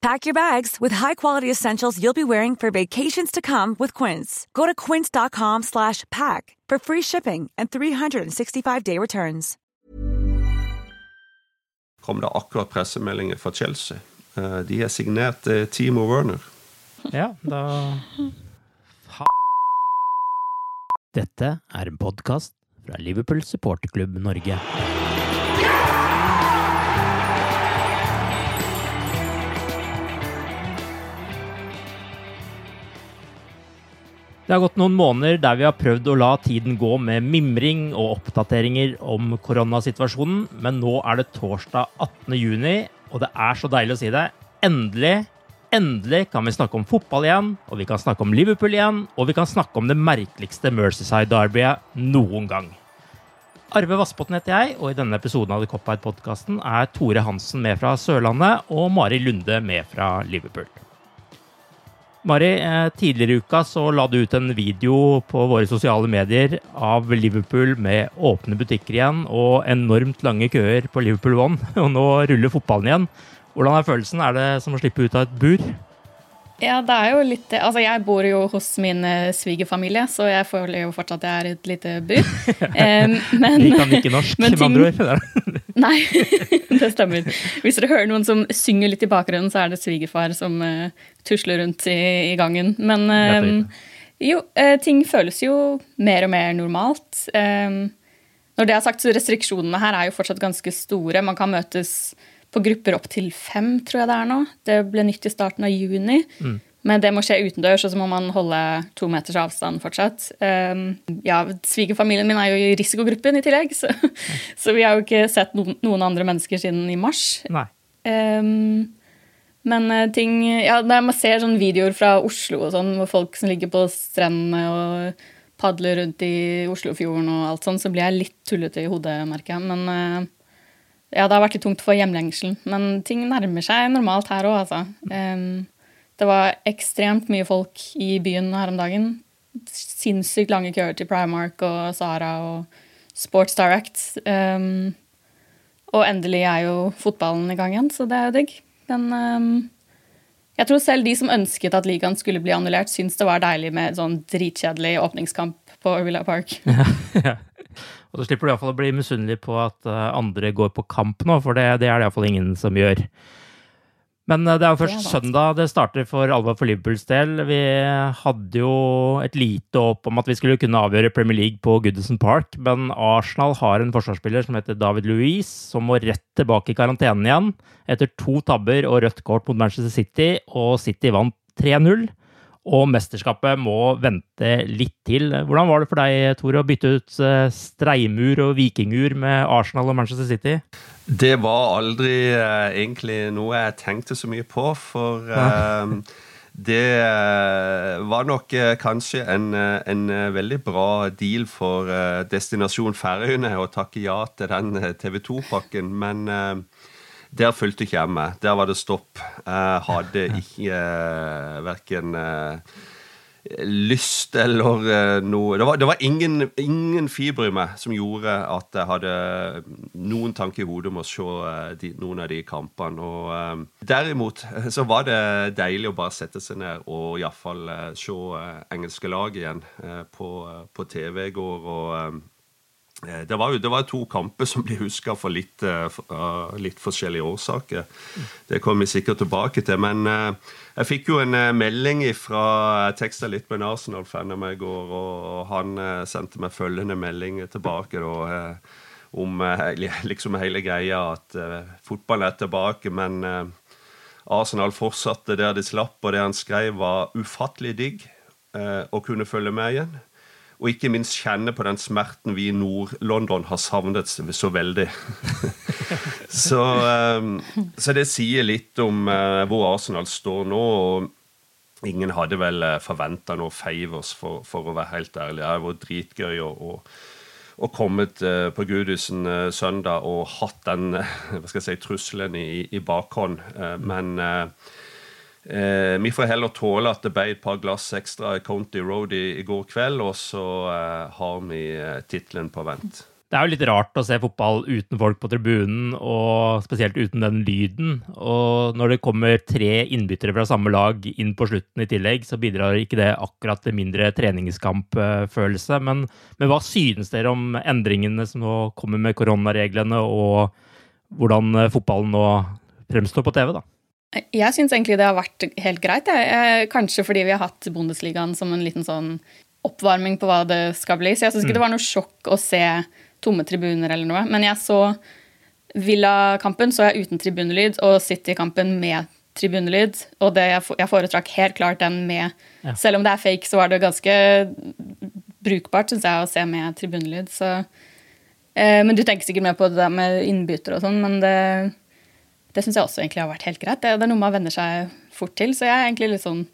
Pack your bags with high-quality essentials you'll be wearing for vacations to come with Quince. Go to quince.com slash pack for free shipping and 365-day returns. kom det akkurat pressemeldinger fra Chelsea. Eh, De er signert eh, Timo Werner. Ja, da Dette er en podkast fra Liverpool supporterklubb Norge. Det har gått noen måneder der vi har prøvd å la tiden gå med mimring og oppdateringer om koronasituasjonen, men nå er det torsdag 18. juni, og det er så deilig å si det. Endelig, endelig kan vi snakke om fotball igjen, og vi kan snakke om Liverpool igjen, og vi kan snakke om det merkeligste Mercyside-derbyet noen gang. Arve Vassbotn heter jeg, og i denne episoden av The Cop-Out-podkasten er Tore Hansen med fra Sørlandet og Mari Lunde med fra Liverpool. Mari, eh, tidligere i uka så la du ut en video på våre sosiale medier av Liverpool med åpne butikker igjen og enormt lange køer på Liverpool One, og nå ruller fotballen igjen. Hvordan er følelsen? Er det som å slippe ut av et bur? Ja, det er jo litt. Altså, jeg bor jo hos min eh, svigerfamilie, så jeg føler jo fortsatt at jeg er et lite bur. Um, men, De kan ikke norsk, med andre ord. Nei, det stemmer. Hvis dere hører noen som synger litt i bakgrunnen, så er det svigerfar som uh, tusler rundt i, i gangen. Men um, jo, uh, ting føles jo mer og mer normalt. Um, når det er sagt, så restriksjonene her er jo fortsatt ganske store. Man kan møtes på grupper opp til fem, tror jeg det er nå. Det ble nytt i starten av juni. Men det må skje utendørs, og så må man holde to meters avstand fortsatt. Um, ja, Svigerfamilien min er jo i risikogruppen i tillegg, så, så vi har jo ikke sett noen, noen andre mennesker siden i mars. Um, men eh, ting Ja, når man ser sånne videoer fra Oslo og sånn, hvor folk som ligger på strendene og padler rundt i Oslofjorden og alt sånn, så blir jeg litt tullete i hodet, merker jeg. Men eh, ja, det har vært litt tungt for hjemlengselen. Men ting nærmer seg normalt her òg, altså. Um, det var ekstremt mye folk i byen her om dagen. Sinnssykt lange køer til Primark og Sara og Sports Direct. Um, og endelig er jo fotballen i gang igjen, så det er jo digg. Men um, jeg tror selv de som ønsket at ligaen skulle bli annullert, syns det var deilig med sånn dritkjedelig åpningskamp på Orvilla Park. Ja, Ja. Og så slipper du iallfall å bli misunnelig på at eh, andre går på kamp nå, for det, det er det iallfall ingen som gjør. Men eh, det er jo først Det er søndag det starter for alvor for Liverpools del. Vi hadde jo et lite håp om at vi skulle kunne avgjøre Premier League på Goodison Park, men Arsenal har en forsvarsspiller som heter David Louise, som må rett tilbake i karantenen igjen etter to tabber og rødt kort mot Manchester City, og City vant 3-0. Og mesterskapet må vente litt til. Hvordan var det for deg, Tore, å bytte ut eh, streimur og vikingur med Arsenal og Manchester City? Det var aldri eh, egentlig noe jeg tenkte så mye på, for eh, det eh, var nok eh, kanskje en, eh, en veldig bra deal for destinasjon Færøyene å takke ja til den TV 2-pakken, men der fulgte ikke jeg med. Der var det stopp. Jeg hadde ikke eh, verken eh, lyst eller uh, noe Det var, det var ingen, ingen, fiber i meg som gjorde at jeg hadde noen tanke i hodet om å se uh, de, noen av de kampene. Og uh, derimot så var det deilig å bare sette seg ned og iallfall uh, se engelske lag igjen på, på, TV i går. og det var jo det var to kamper som blir huska for litt, uh, litt, forskjellige årsaker. Det kommer vi sikkert tilbake til. Men uh, jeg fikk jo en uh, melding fra Jeg teksta litt med en Arsenal-fan av meg i går, og han sendte meg følgende melding tilbake da, om liksom hele greia at fotballen er tilbake, men Arsenal fortsatte der de slapp, og det han skrev, var ufattelig digg å kunne følge med igjen og ikke minst kjenne på den smerten vi i Nord-London har savnet så veldig. så, um, så, det sier litt om uh, hvor Arsenal står nå. og Ingen hadde vel uh, forventa noe favors, for, for, å være helt ærlig. Det var dritgøy å, å å komme på Gudisen uh, søndag og hatt den hva skal jeg si, trusselen i, i bakhånd. Men Eh, vi får heller tåle at det ble et par glass ekstra i County Road i, i går kveld, og så eh, har vi eh, tittelen på vent. Det er jo litt rart å se fotball uten folk på tribunen, og spesielt uten den lyden. Og når det kommer tre innbyttere fra samme lag inn på slutten i tillegg, så bidrar ikke det akkurat til mindre treningskampfølelse. Men, men hva synes dere om endringene som nå kommer med koronareglene, og hvordan fotballen nå fremstår på TV, da? Jeg syns egentlig det har vært helt greit. Jeg. Kanskje fordi vi har hatt Bundesligaen som en liten sånn oppvarming på hva det skal bli. Så jeg syns ikke mm. det var noe sjokk å se tomme tribuner eller noe. Men jeg så Villa-kampen så jeg uten tribunelyd, og City-kampen med tribunelyd. Og det, jeg foretrakk helt klart den med. Ja. Selv om det er fake, så var det ganske brukbart, syns jeg, å se med tribunelyd. Så, eh, men du tenker sikkert mer på det med innbytter og sånn, men det det syns jeg også egentlig har vært helt greit. Det, er noe man venner seg fort til, så jeg er egentlig litt sånn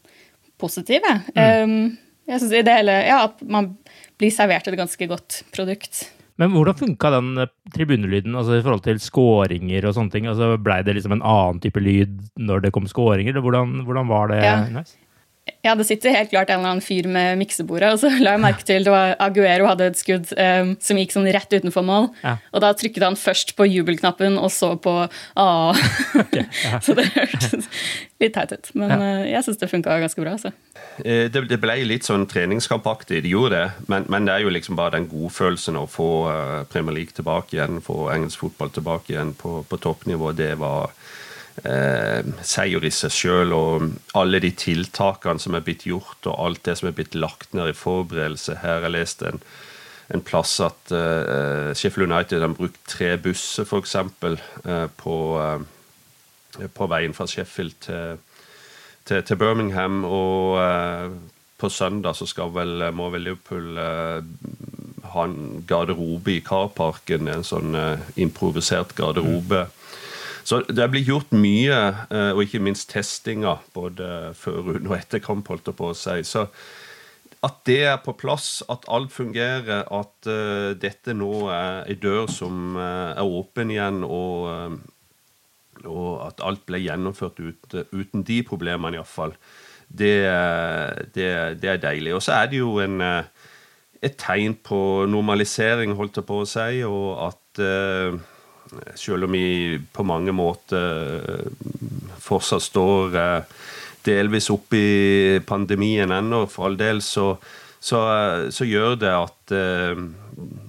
positiv, jeg. Mm. Um, jeg synes i det hele, ja, At man blir servert et ganske godt produkt. Men hvordan funka den eh, tribunelyden altså i forhold til skåringer og sånne ting? Altså Blei det liksom en annen type lyd når det kom skåringer? Hvordan, hvordan var det? Ja. Nice? Ja, det sitter helt klart en eller annen fyr med miksebordet. Og så la jeg merke til det var Aguero hadde et skudd um, som gikk sånn rett utenfor mål. Ja. Og da trykket han først på jubelknappen og så på A. Okay, ja. så det hørtes litt teit ut. Men ja. uh, jeg syns det funka ganske bra. Så. Eh, det, det, ble litt sånn treningskampaktig, det gjorde det. Men, men, det er jo liksom bare den godfølelsen å få uh, Premier League tilbake igjen, få engelsk fotball tilbake igjen på, på toppnivå. Det var eh, seier i seg sjøl, og alle de tiltakene som er blitt gjort, og alt det som er blitt lagt ned i forberedelse. Her har jeg lest en, en plass at eh, Sheffield United har brukt tre busser, f.eks., eh, på, eh, på veien fra Sheffield til, til, til Birmingham. Og eh, på søndag så skal vel, må vel Liverpool eh, ha en garderobe i Carparken, en sånn improvisert garderobe. Mm så det blitt gjort mye, eh, og ikke minst testinger, både før, under og etter kamp, holdt jeg på å si. Så at det er på plass, at alt fungerer, at uh, dette nå er ei dør som uh, er åpen igjen, og, uh, og, at alt ble gjennomført ut, uten de problemene, iallfall, det, det, det er deilig. Og så er det jo en, et tegn på normalisering, holdt jeg på å si, og at selv om vi på mange måter eh, fortsatt står eh, delvis oppe i pandemien ennå, for all del, så, så, eh, så gjør det at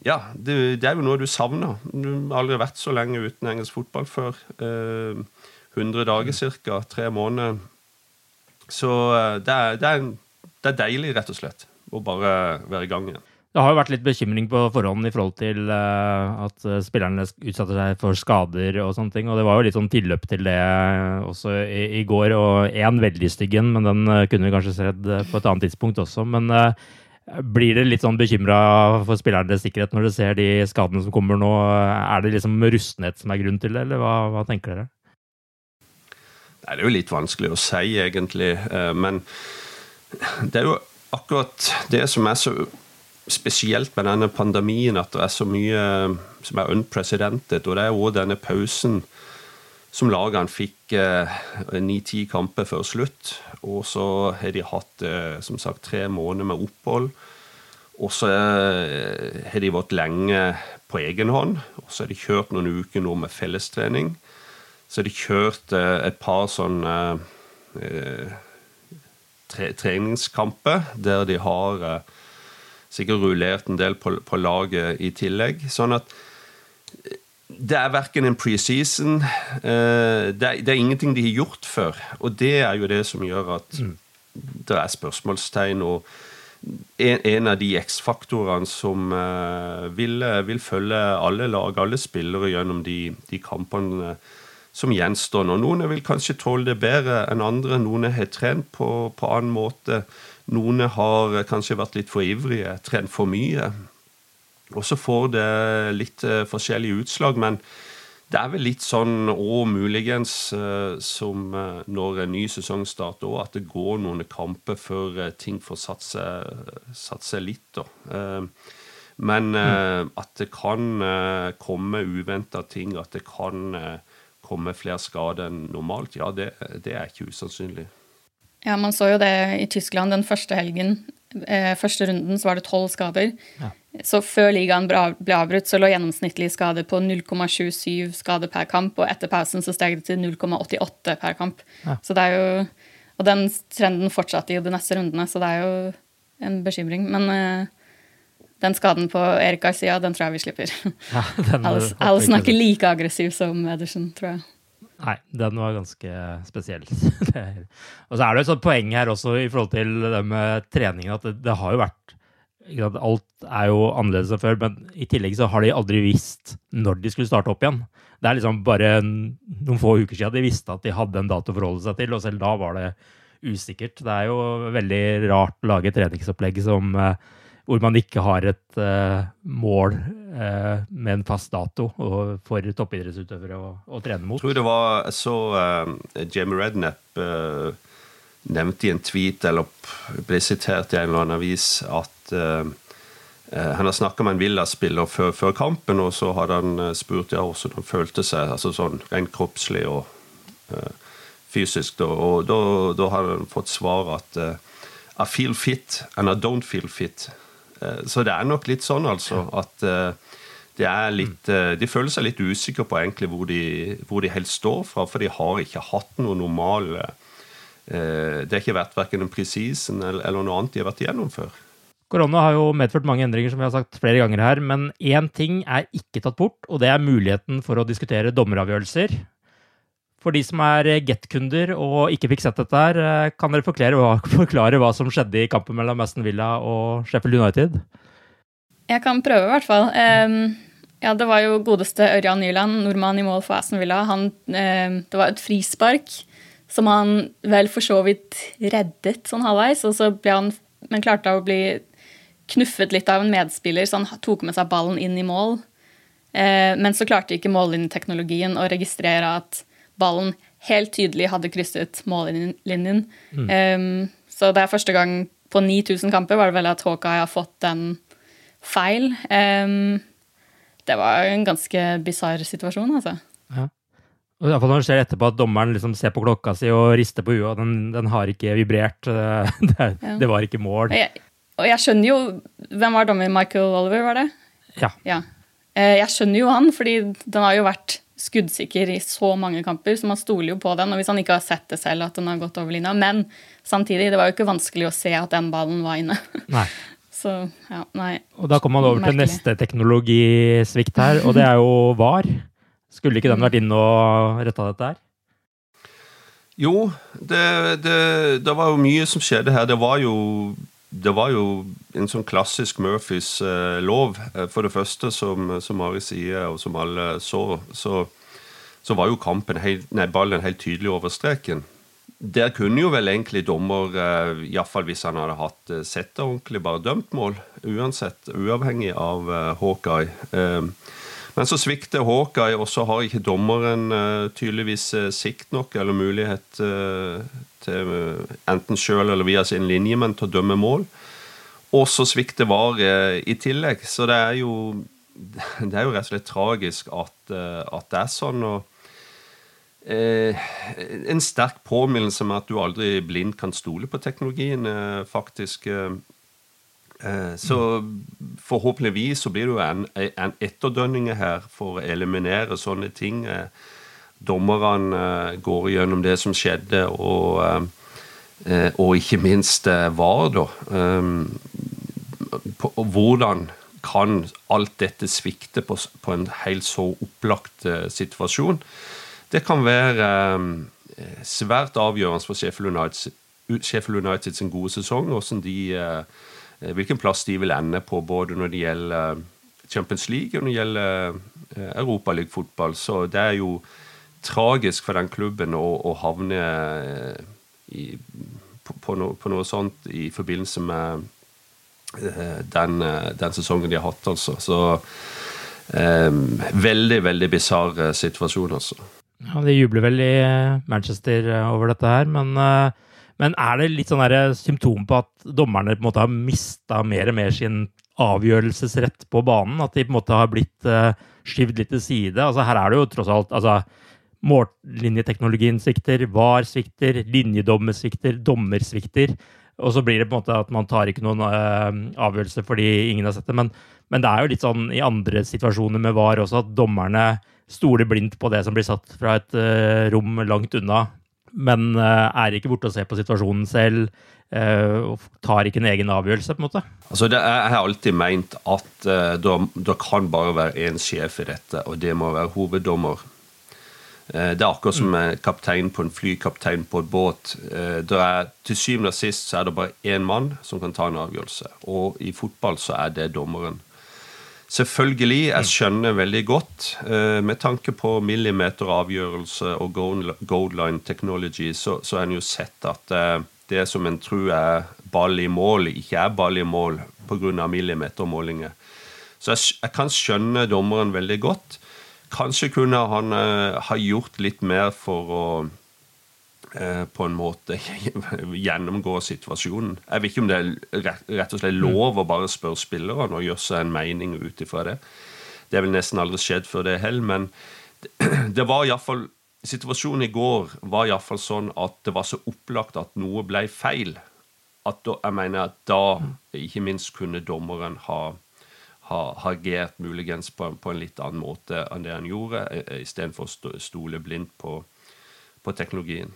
Ja, det, det, er jo noe du savner. Du har aldri vært så lenge uten engelsk fotball før. 100 dager ca. Tre måneder. Så det er, det, er, det er deilig, rett og slett, å bare være i gang igjen. Det har jo vært litt bekymring på forhånd i forhold til uh, at eh, spillerne utsatte seg for skader og sånne ting. Og det var jo litt sånn tilløp til det også i, i går. Og én veldig stygg en, men den kunne vi kanskje sett på et annet tidspunkt også. Men blir dere litt sånn bekymra for spillernes sikkerhet når dere ser de skadene som kommer nå? Er det liksom rustenhet som er grunn til det, eller hva, hva tenker dere? Det er jo litt vanskelig å si, egentlig. Men det er jo akkurat det som er så spesielt med denne pandemien at det er så mye som er unprecedented. Og det er òg denne pausen som lagene fikk ni-ti kamper før slutt. Og så har de hatt som sagt tre måneder med opphold. Og så har de vært lenge på egen hånd. Og så har de kjørt noen uker nå med fellestrening. Så har de kjørt et par sånne tre treningskamper der de har sikkert rullert en del på, på laget i tillegg. Sånn at det er verken en preseason uh, det, det, er ingenting de har gjort før. Og det er jo det som gjør at mm. det er spørsmålstegn. og en, en av de X-faktorene som uh, vil, vil, følge alle lag, alle spillere, gjennom de, de kampene som gjenstår nå. Noen vil kanskje tåle det bedre enn andre. Noen har trent på, på annen måte. Noen har kanskje vært litt for ivrige, trent for mye. Og så får det litt uh, forskjellige utslag. Men det er vel litt sånn, og muligens uh, som uh, når en ny sesong starter òg, at det går noen kamper før ting får satt seg, satt seg litt. da. Men mm. at det kan komme uventa ting, at det kan komme flere skader enn normalt, ja, det, det, er ikke usannsynlig. Ja, man så jo det i Tyskland den første helgen. Eh, første runden så var det tolv skader. Ja. Så før ligaen ble avbrutt, så lå gjennomsnittlig skade på 0,27 skader per kamp, og etter pausen så steg det til 0,88 per kamp. Ja. Så det er jo Og den trenden fortsatte i de neste rundene, så det er jo en bekymring. Men eh, den skaden på Erik Garcia, den tror jeg vi slipper. Ja, Alison er ikke like aggressiv som Ederson, tror jeg. Nei, den var ganske spesiell. og så er det et sånt poeng her også i forhold til det med treningen, at det, det har jo vært Alt er jo annerledes enn før, men i tillegg så har de aldri visst når de skulle starte opp igjen. Det er liksom bare noen få uker siden de visste at de hadde en dato å forholde seg til, og selv da var det usikkert. Det er jo veldig rart å lage treningsopplegg som uh, hvor man ikke har et uh, mål uh, med en fast dato for toppidrettsutøvere å, å, trene mot. Jeg tror det var så uh, Jamie Rednap nevnte i en tweet, eller ble sitert i en eller annen avis, at han har snakka med en Villa-spiller før, før, kampen, og så hadde han spurt ja, hvordan han følte seg, altså sånn rent kroppslig og fysisk. Da, og da, da hadde han fått svar at I feel fit and I don't feel fit. Eh, så det er nok litt sånn, altså, at de, er litt, eh, de føler seg litt usikre på egentlig hvor de, hvor de helst står fra, for de har ikke hatt noe normal Det har ikke vært verken en presis eller noe annet de har vært igjennom før. Korona har jo medført mange endringer, som vi har sagt flere ganger her, men én ting er ikke tatt bort, og det er muligheten for å diskutere dommeravgjørelser. For de som er Get-kunder og ikke fikk sett dette, her, eh, kan dere forklare, forklare, hva som skjedde i kampen mellom Aston Villa og Sheffield United? Jeg kan prøve, i hvert fall. Um, ja, det var jo godeste Ørjan Nyland, nordmann i mål for Aston Villa. Han, um, det var et frispark som han vel for så vidt reddet sånn halvveis, og så ble han, men klarte å bli knuffet litt av en medspiller, så han tok med seg ballen inn i mål. Uh, men så klarte ikke mållinjeteknologien å registrere at ballen helt tydelig hadde krysset mållinjen. Mm. Um, så det er første gang på 9000 kamper var det vel at Hawkeye har fått den feil. Um, det var en ganske bisarr situasjon, altså. Ja. Og Iallfall når det skjer etterpå at dommeren liksom ser på klokka si og rister på huet, og den, den har ikke vibrert. Det, ja. det var ikke mål. Jeg, og jeg, skjønner jo Hvem var dommer? Michael Oliver, var det? Ja. ja. Eh, jeg skjønner jo han, fordi den har jo vært skuddsikker i så mange kamper, så man stoler jo på den. Og hvis han ikke har sett det selv, at den har gått over linja. Men samtidig, det var jo ikke vanskelig å se at den ballen var inne. Nei. Så, ja, nei. Og da kommer man over Merkelig. til neste teknologisvikt her, og det er jo VAR. Skulle ikke den vært inne og retta dette her? Jo, det, det, det, var jo mye som skjedde her. Det var jo det var jo en sånn klassisk Murphys eh, lov. Eh, for det første, som, som Mari sier, og som alle så, så, så var jo kampen helt, nei, ballen helt tydelig over streken. Der kunne jo vel egentlig dommer, eh, iallfall hvis han hadde hatt eh, sett det ordentlig, bare dømt mål. Uansett, uavhengig av eh, Hawkeye. Eh, men så svikter Hawkeye, og så har ikke dommeren uh, tydeligvis uh, sikt nok eller mulighet uh, til enten sjøl eller via sin linjemenn til å dømme mål. Og så svikter VAR i tillegg. Så det er jo det er jo rett og slett tragisk at, at det er sånn. og eh, en sterk påminnelse om at du aldri blindt kan stole på teknologien, eh, faktisk. Eh, eh så forhåpentligvis så blir det jo en, en etterdønning her for å eliminere sånne ting. Eh, dommerne eh, går gjennom det som skjedde, og, og ikke minst VAR, da. Hvordan kan alt dette svikte på, på en helt så opplagt situasjon? Det kan være eh, svært avgjørende for Sheffield United, Sheffield United sin gode sesong, hvordan de, eh, hvilken plass de vil ende på både når det gjelder Champions League og når det gjelder eh, Europaliga-fotball. Så det er jo tragisk for den klubben å, å havne i, på, på, no, på, noe sånt i forbindelse med den, den sesongen de har hatt, altså. Så um, veldig, veldig bisarr situasjon, altså. Ja, De jubler vel i eh, Manchester eh, over dette her, men, eh, men er det litt sånn symptom på at dommerne på en måte har mista mer og mer sin avgjørelsesrett på banen? At de på en måte har blitt uh, skyvd litt til side? Altså Her er det jo tross alt altså, Mållinjeteknologien svikter, VAR svikter, linjedommer svikter, dommer svikter. Og så blir det på en måte at man tar ikke noen uh, avgjørelse fordi ingen har sett det. Men, men, det er jo litt sånn i andre situasjoner med VAR også at dommerne stoler blindt på det som blir satt fra et uh, rom langt unna, men uh, er ikke borte og ser på situasjonen selv. Uh, og tar ikke en egen avgjørelse, på en måte. Altså, det er, jeg har alltid meint at det kan bare være én sjef i dette, og det må være hoveddommer. Det er akkurat som mm. kaptein på en fly, kaptein på et båt. Det er, til syvende og sist så er det bare én mann som kan ta en avgjørelse, og i fotball så er det dommeren. Selvfølgelig, jeg skjønner veldig godt. Eh, med tanke på millimeteravgjørelse og goldline technology, så, så har en jo sett at eh, det som en tror er ball i mål, ikke er ball i mål pga. millimetermålinger. Så jeg, jeg, kan skjønne dommeren veldig godt. Kanskje kunne han uh, ha gjort litt mer for å Eh, på en måte gjennomgå situasjonen. Jeg vet ikke om det er rett og slett lov å bare spørre spillerne og gjøre seg en mening ut ifra det. Det er vel nesten aldri skjedd før det heller, men det var iallfall Situasjonen i går var iallfall sånn at det var så opplagt at noe ble feil. At da, jeg mener at da, ikke minst, kunne dommeren ha, ha, ha agert muligens på, på, en litt annen måte enn det han gjorde, eh, istedenfor å stole blindt på, på teknologien.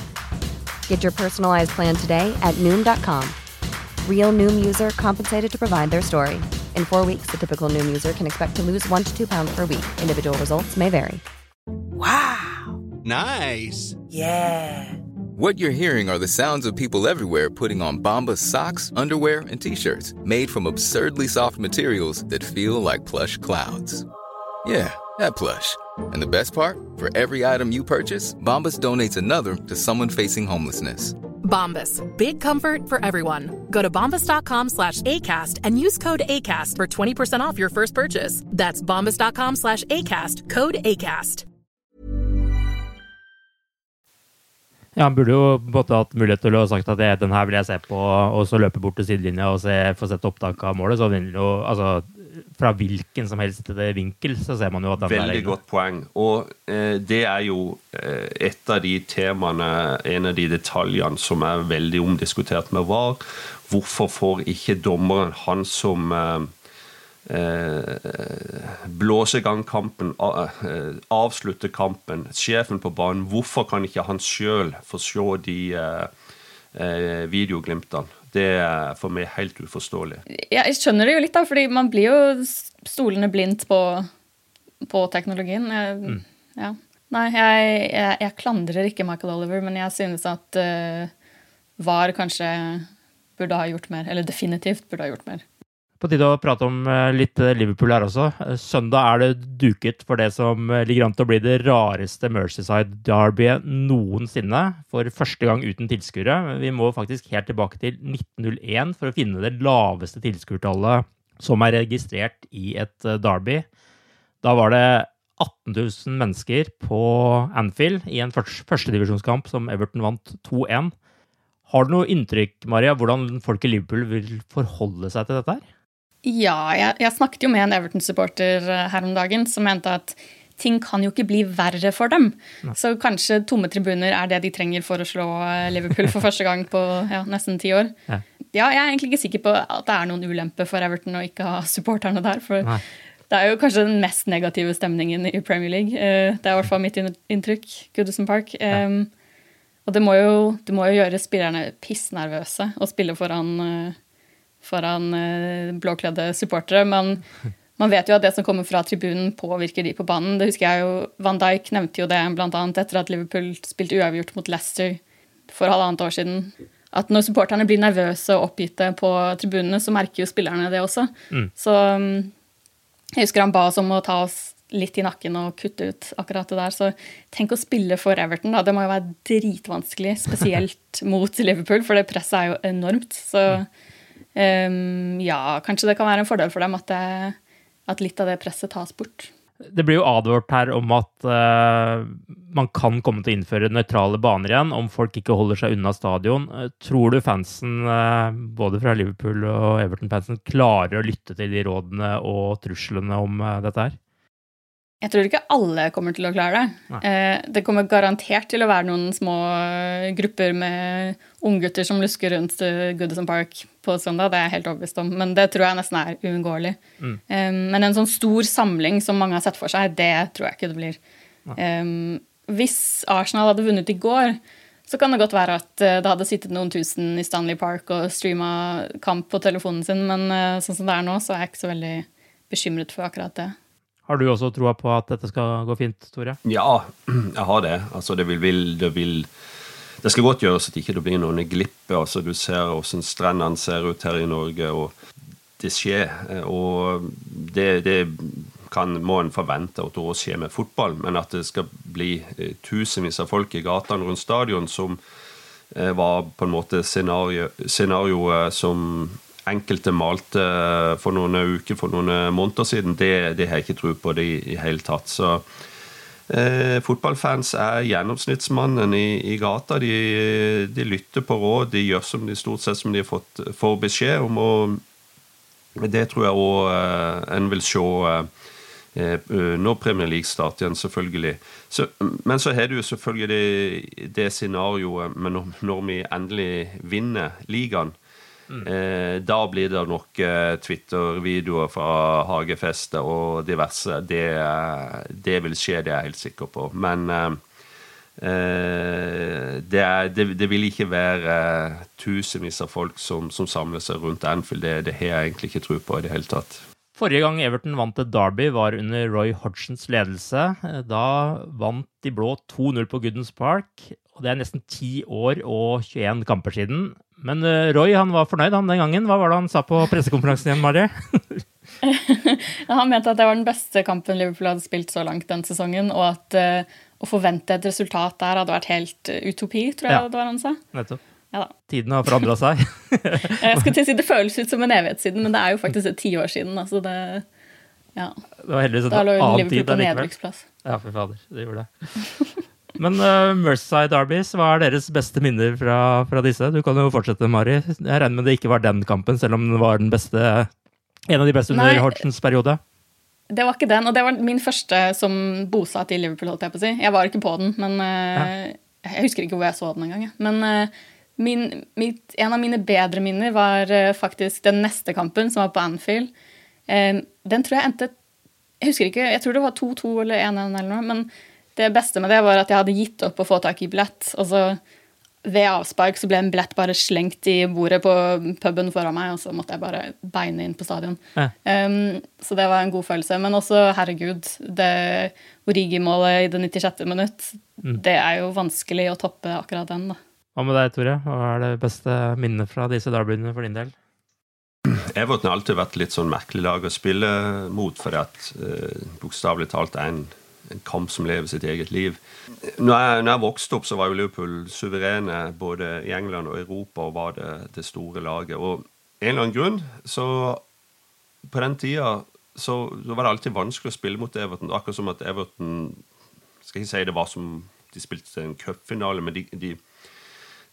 Get your personalized plan today at Noom.com. Real Noom user compensated to provide their story. In four weeks, the typical Noom user can expect to lose one to two pounds per week. Individual results may vary. Wow. Nice. Yeah. What you're hearing are the sounds of people everywhere putting on Bombas socks, underwear, and t-shirts made from absurdly soft materials that feel like plush clouds. Yeah, that plush. And the best part? For every item you purchase, Bombas donates another to someone facing homelessness. Bombas. Big comfort for everyone. Go to bombas.com slash ACAST and use code ACAST for 20% off your first purchase. That's bombas.com slash ACAST. Code ACAST. Ja, Han burde jo både hatt mulighet til å ha sagt at det, den her vil jeg se på, og så løpe bort til sidelinja og se, få sett opptak av målet. så vil jo, altså, Fra hvilken som helst vinkel så ser man jo at den Veldig er godt poeng. Og eh, det er jo eh, et av de temaene, en av de detaljene som er veldig omdiskutert med VAR. Hvorfor får ikke dommeren han som eh, Eh, blåse i gang kampen, eh, avslutte kampen, sjefen på banen. Hvorfor kan ikke han sjøl få se de eh, videoglimtene? Det er for meg helt uforståelig. Ja, jeg skjønner det jo litt, da, fordi man blir jo stolende blindt på, på teknologien. Jeg, mm. ja. Nei, jeg, jeg, jeg, klandrer ikke Michael Oliver, men jeg synes at uh, VAR kanskje burde ha gjort mer. Eller definitivt burde ha gjort mer. På tide å prate om eh, litt eh, Liverpool her også. Eh, søndag er det duket for det som ligger an til å bli det rareste Mercyside-derbyet noensinne. For første gang uten tilskuere. Vi må faktisk helt tilbake til 1901 for å finne det laveste tilskuertallet som er registrert i et derby. Da var det 18 000 mennesker på Anfield i en førstedivisjonskamp som Everton vant 2-1. Har du noe inntrykk Maria, hvordan folk i Liverpool vil forholde seg til dette? her? Ja, jeg, jeg snakket jo med en Everton-supporter eh, her om dagen som mente at ting kan jo ikke bli verre for dem. Nei. Så kanskje tomme tribuner er det de trenger for å slå eh, Liverpool for første gang på ja, nesten ti år. Ja. ja. jeg er egentlig ikke sikker på at det er noen ulempe for Everton å ikke ha supporterne der. For Nei. det er jo kanskje den mest negative stemningen i Premier League. Eh, det er i hvert fall mitt inntrykk. Goodison Park. Ja. Um, og det må, jo, det må jo gjøre spillerne pissnervøse å spille foran foran eh, blåkledde supportere. Men man vet jo at det som kommer fra tribunen, påvirker de på banen. Det husker jeg jo, Van Dijk nevnte jo det bl.a. etter at Liverpool spilte uavgjort mot Leicester for halvannet år siden. At når supporterne blir nervøse og oppgitte på tribunene, så merker jo spillerne det også. Mm. Så mm, jeg husker han ba oss om å ta oss litt i nakken og kutte ut akkurat det der. Så tenk å spille for Everton, da. Det må jo være dritvanskelig, spesielt mot Liverpool, for det presset er jo enormt. Så mm. Um, ja, kanskje det kan være en fordel for dem at, det, at litt av det presset tas bort. Det blir jo advart her om at uh, man kan komme til å innføre nøytrale baner igjen om folk ikke holder seg unna stadion. Uh, tror du fansen, uh, både fra Liverpool og Everton-fansen, klarer å lytte til de rådene og truslene om dette her? Jeg tror ikke alle kommer til å klare det. Eh, det kommer garantert til å være noen små grupper med unggutter som lusker rundt Goodison Park på søndag. Det er jeg helt overbevist om, men det tror jeg nesten er uunngåelig. Mm. Um, men en sånn stor samling som mange har sett for seg, det tror jeg ikke det blir. Um, hvis Arsenal hadde vunnet i går, så kan det godt være at det hadde sittet noen tusen i Stanley Park og streama kamp på telefonen sin, men sånn som det er nå, så er jeg ikke så veldig bekymret for akkurat det. Har du også troa på at dette skal gå fint, Tore? Ja, jeg har det. Altså, det vil, det vil det skal godt gjøres at det ikke blir noen glipper. altså Du ser hvordan strendene ser ut her i Norge, og det skjer. Og det, det kan, må en forvente at det skjer med fotball, men at det skal bli eh, tusenvis av folk i gatene rundt stadion, som eh, var på en måte scenarioet scenario som enkelte malte for noen uker, for noen måneder siden, det, det har jeg ikke tro på det i, i hele tatt. Så eh, fotballfans er gjennomsnittsmannen i, i gata. De, de, lytter på råd, de gjør som de stort sett som de har fått, får beskjed om. og Det tror jeg òg eh, en vil se eh, når Premier League starter igjen, selvfølgelig. Så, men så har du selvfølgelig det, det scenarioet når, når vi endelig vinner ligaen. Eh, da blir det nok eh, Twitter-videoer fra hagefester og diverse. Det, det, vil skje, det er jeg helt sikker på. Men eh, eh, det, er, det, det vil ikke være eh, tusenvis av folk som, som samler seg rundt Anfield. Det, det har jeg egentlig ikke tro på i det hele tatt. Forrige gang Everton vant et Derby, var under Roy Hodgsons ledelse. Da vant de blå 2-0 på Goodens Park, og det er nesten 10 år og 21 kamper siden. Men eh, Roy han var fornøyd han den gangen. Hva var det han sa på pressekonferansen igjen, Marie? han mente at det var den beste kampen Liverpool hadde spilt så langt den sesongen, og at uh, å forvente et resultat der hadde vært helt uh, utopi, tror jeg ja. det var han sa. Nettopp. Ja, Tiden har forandra seg. jeg skal til å si Det føles ut som en evighet siden, men det er jo faktisk et tiår siden. Altså det, ja. det var heldigvis en annen tid allikevel. Ja, fy fader. Det gjorde det. Men uh, Merceside Arbies, hva er deres beste minner fra, fra, disse? Du kan jo fortsette, Mari. Jeg regner med det ikke var den kampen, selv om den var den beste, en av de beste under Hodgsons periode? Det var ikke den, og det var min første som bosatt i Liverpool. holdt Jeg på å si. Jeg var ikke på den, men uh, ja. jeg husker ikke hvor jeg så den engang. Men uh, min, mitt, en av mine bedre minner var faktisk den neste kampen, som var på Anfield. den tror jeg endte Jeg husker ikke, jeg tror det var 2-2 eller 1-1 eller noe. men det beste med det var at jeg hadde gitt opp å få tak i billett. Og så ved avspark så ble en billett bare slengt i bordet på puben foran meg, og så måtte jeg bare beine inn på stadion. Ja. Um, så det var en god følelse. Men også, herregud, det Origi-målet i det 96. minutt, mm. det er jo vanskelig å toppe akkurat den, da. Hva med deg, Tore? Hva er det beste minnet fra disse derbyene for din del? Everton har alltid vært litt sånn merkelig lag å spille mot, fordi at uh, bokstavelig talt er en en kamp som lever sitt eget liv. Når jeg, når jeg, vokste opp, så var jo Liverpool suverene både i England og Europa og var det, det store laget. Og en eller annen grunn så På den tida så, så, var det alltid vanskelig å spille mot Everton. Akkurat som at Everton Skal ikke si det var som de spilte en cupfinale, men de, de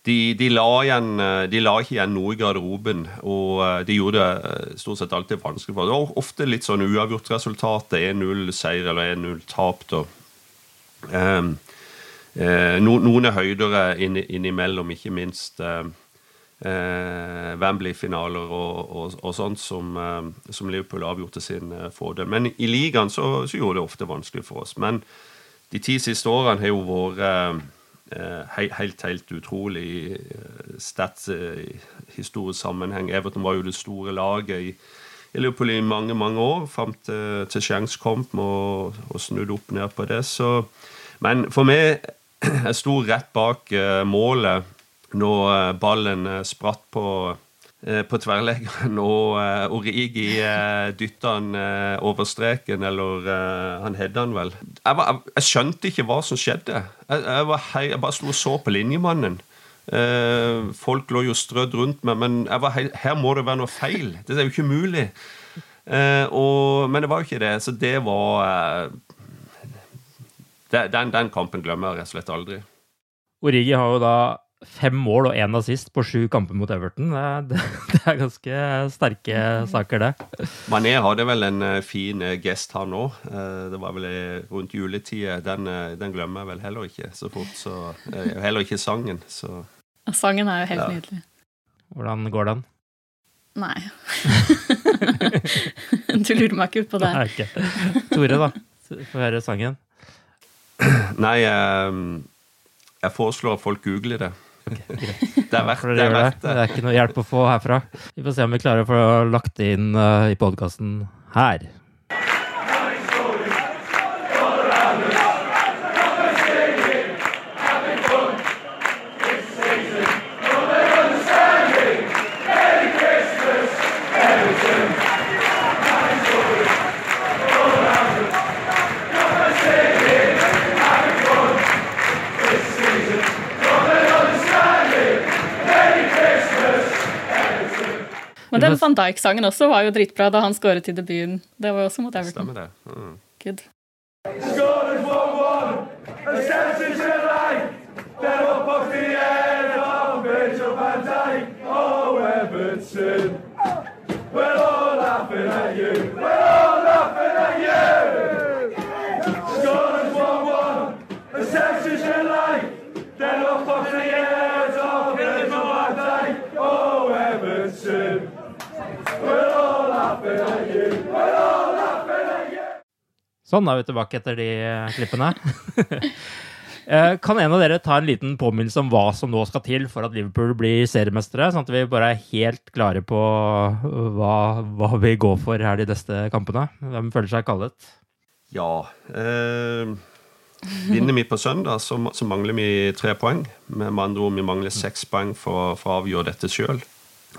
de, de, la igjen, de, la ikke igjen noe i garderoben, og eh, de gjorde det eh, stort sett alltid vanskelig for Det var ofte litt sånn uavgjort resultat. 1-0-seier eller 1-0-tap. Um, eh, no, noen er høydere innimellom, ikke minst eh, eh, Wembley-finaler og, og, og, sånt som, eh, som Liverpool avgjorde sin eh, fordel. Men i ligaen så, så, gjorde det ofte vanskelig for oss. Men de ti siste årene har jo vært Eh, helt, helt, helt utrolig eh, stats eh, historisk sammenheng. Everton var jo det store laget i, i Liverpool i mange mange år, fram til, til Shanks kom og, og snudde opp ned på det. Så, men for meg jeg sto rett bak målet når ballen spratt på Eh, på tverrleggeren, og uh, Origi uh, dytta han over streken, eller han hedda han vel. Jeg, var, jeg, skjønte ikke hva som skjedde. Jeg, jeg, hei, jeg bare sto og så på linjemannen. folk lå jo strødd rundt meg, men hei, her må det være noe feil. Det er jo ikke mulig. Og, men det var jo ikke det, så det var den, den kampen glemmer jeg rett og slett aldri. Origi har jo da fem mål og én assist på sju kamper mot Everton. Det, det, er ganske sterke saker, det. Mané hadde vel en eh, fin eh, gest, her òg. Eh, det var vel rundt juletid. Den, den, glemmer jeg vel heller ikke så fort. Så, heller ikke sangen. Så. Sangen er jo helt ja. nydelig. Hvordan går den? Nei. du lurer meg ikke ut på det. Nei, ikke. Tore, da? Få høre sangen. Nei, jeg foreslår at folk googler det. Det er verdt det. Er verdt det. det er ikke noe hjelp å få herfra. Vi får se om vi klarer å få lagt det inn uh, i podkasten her. Men den Van Dijk-sangen også var jo dritbra da han skåret i debuten. Det var jo også mot Everton. Stemmer det. Mm. Good. Sånn, da er vi tilbake etter de klippene. Eh, Kan en av dere ta en liten påminnelse om hva som nå skal til for at Liverpool blir seriemestere, sånn at vi bare er helt klare på hva, hva vi går for her de neste kampene? Hvem føler seg kallet? Ja eh, Vinner vi på søndag, så, så mangler vi tre poeng. Med andre ord, vi mangler seks poeng for, for å avgjøre dette sjøl.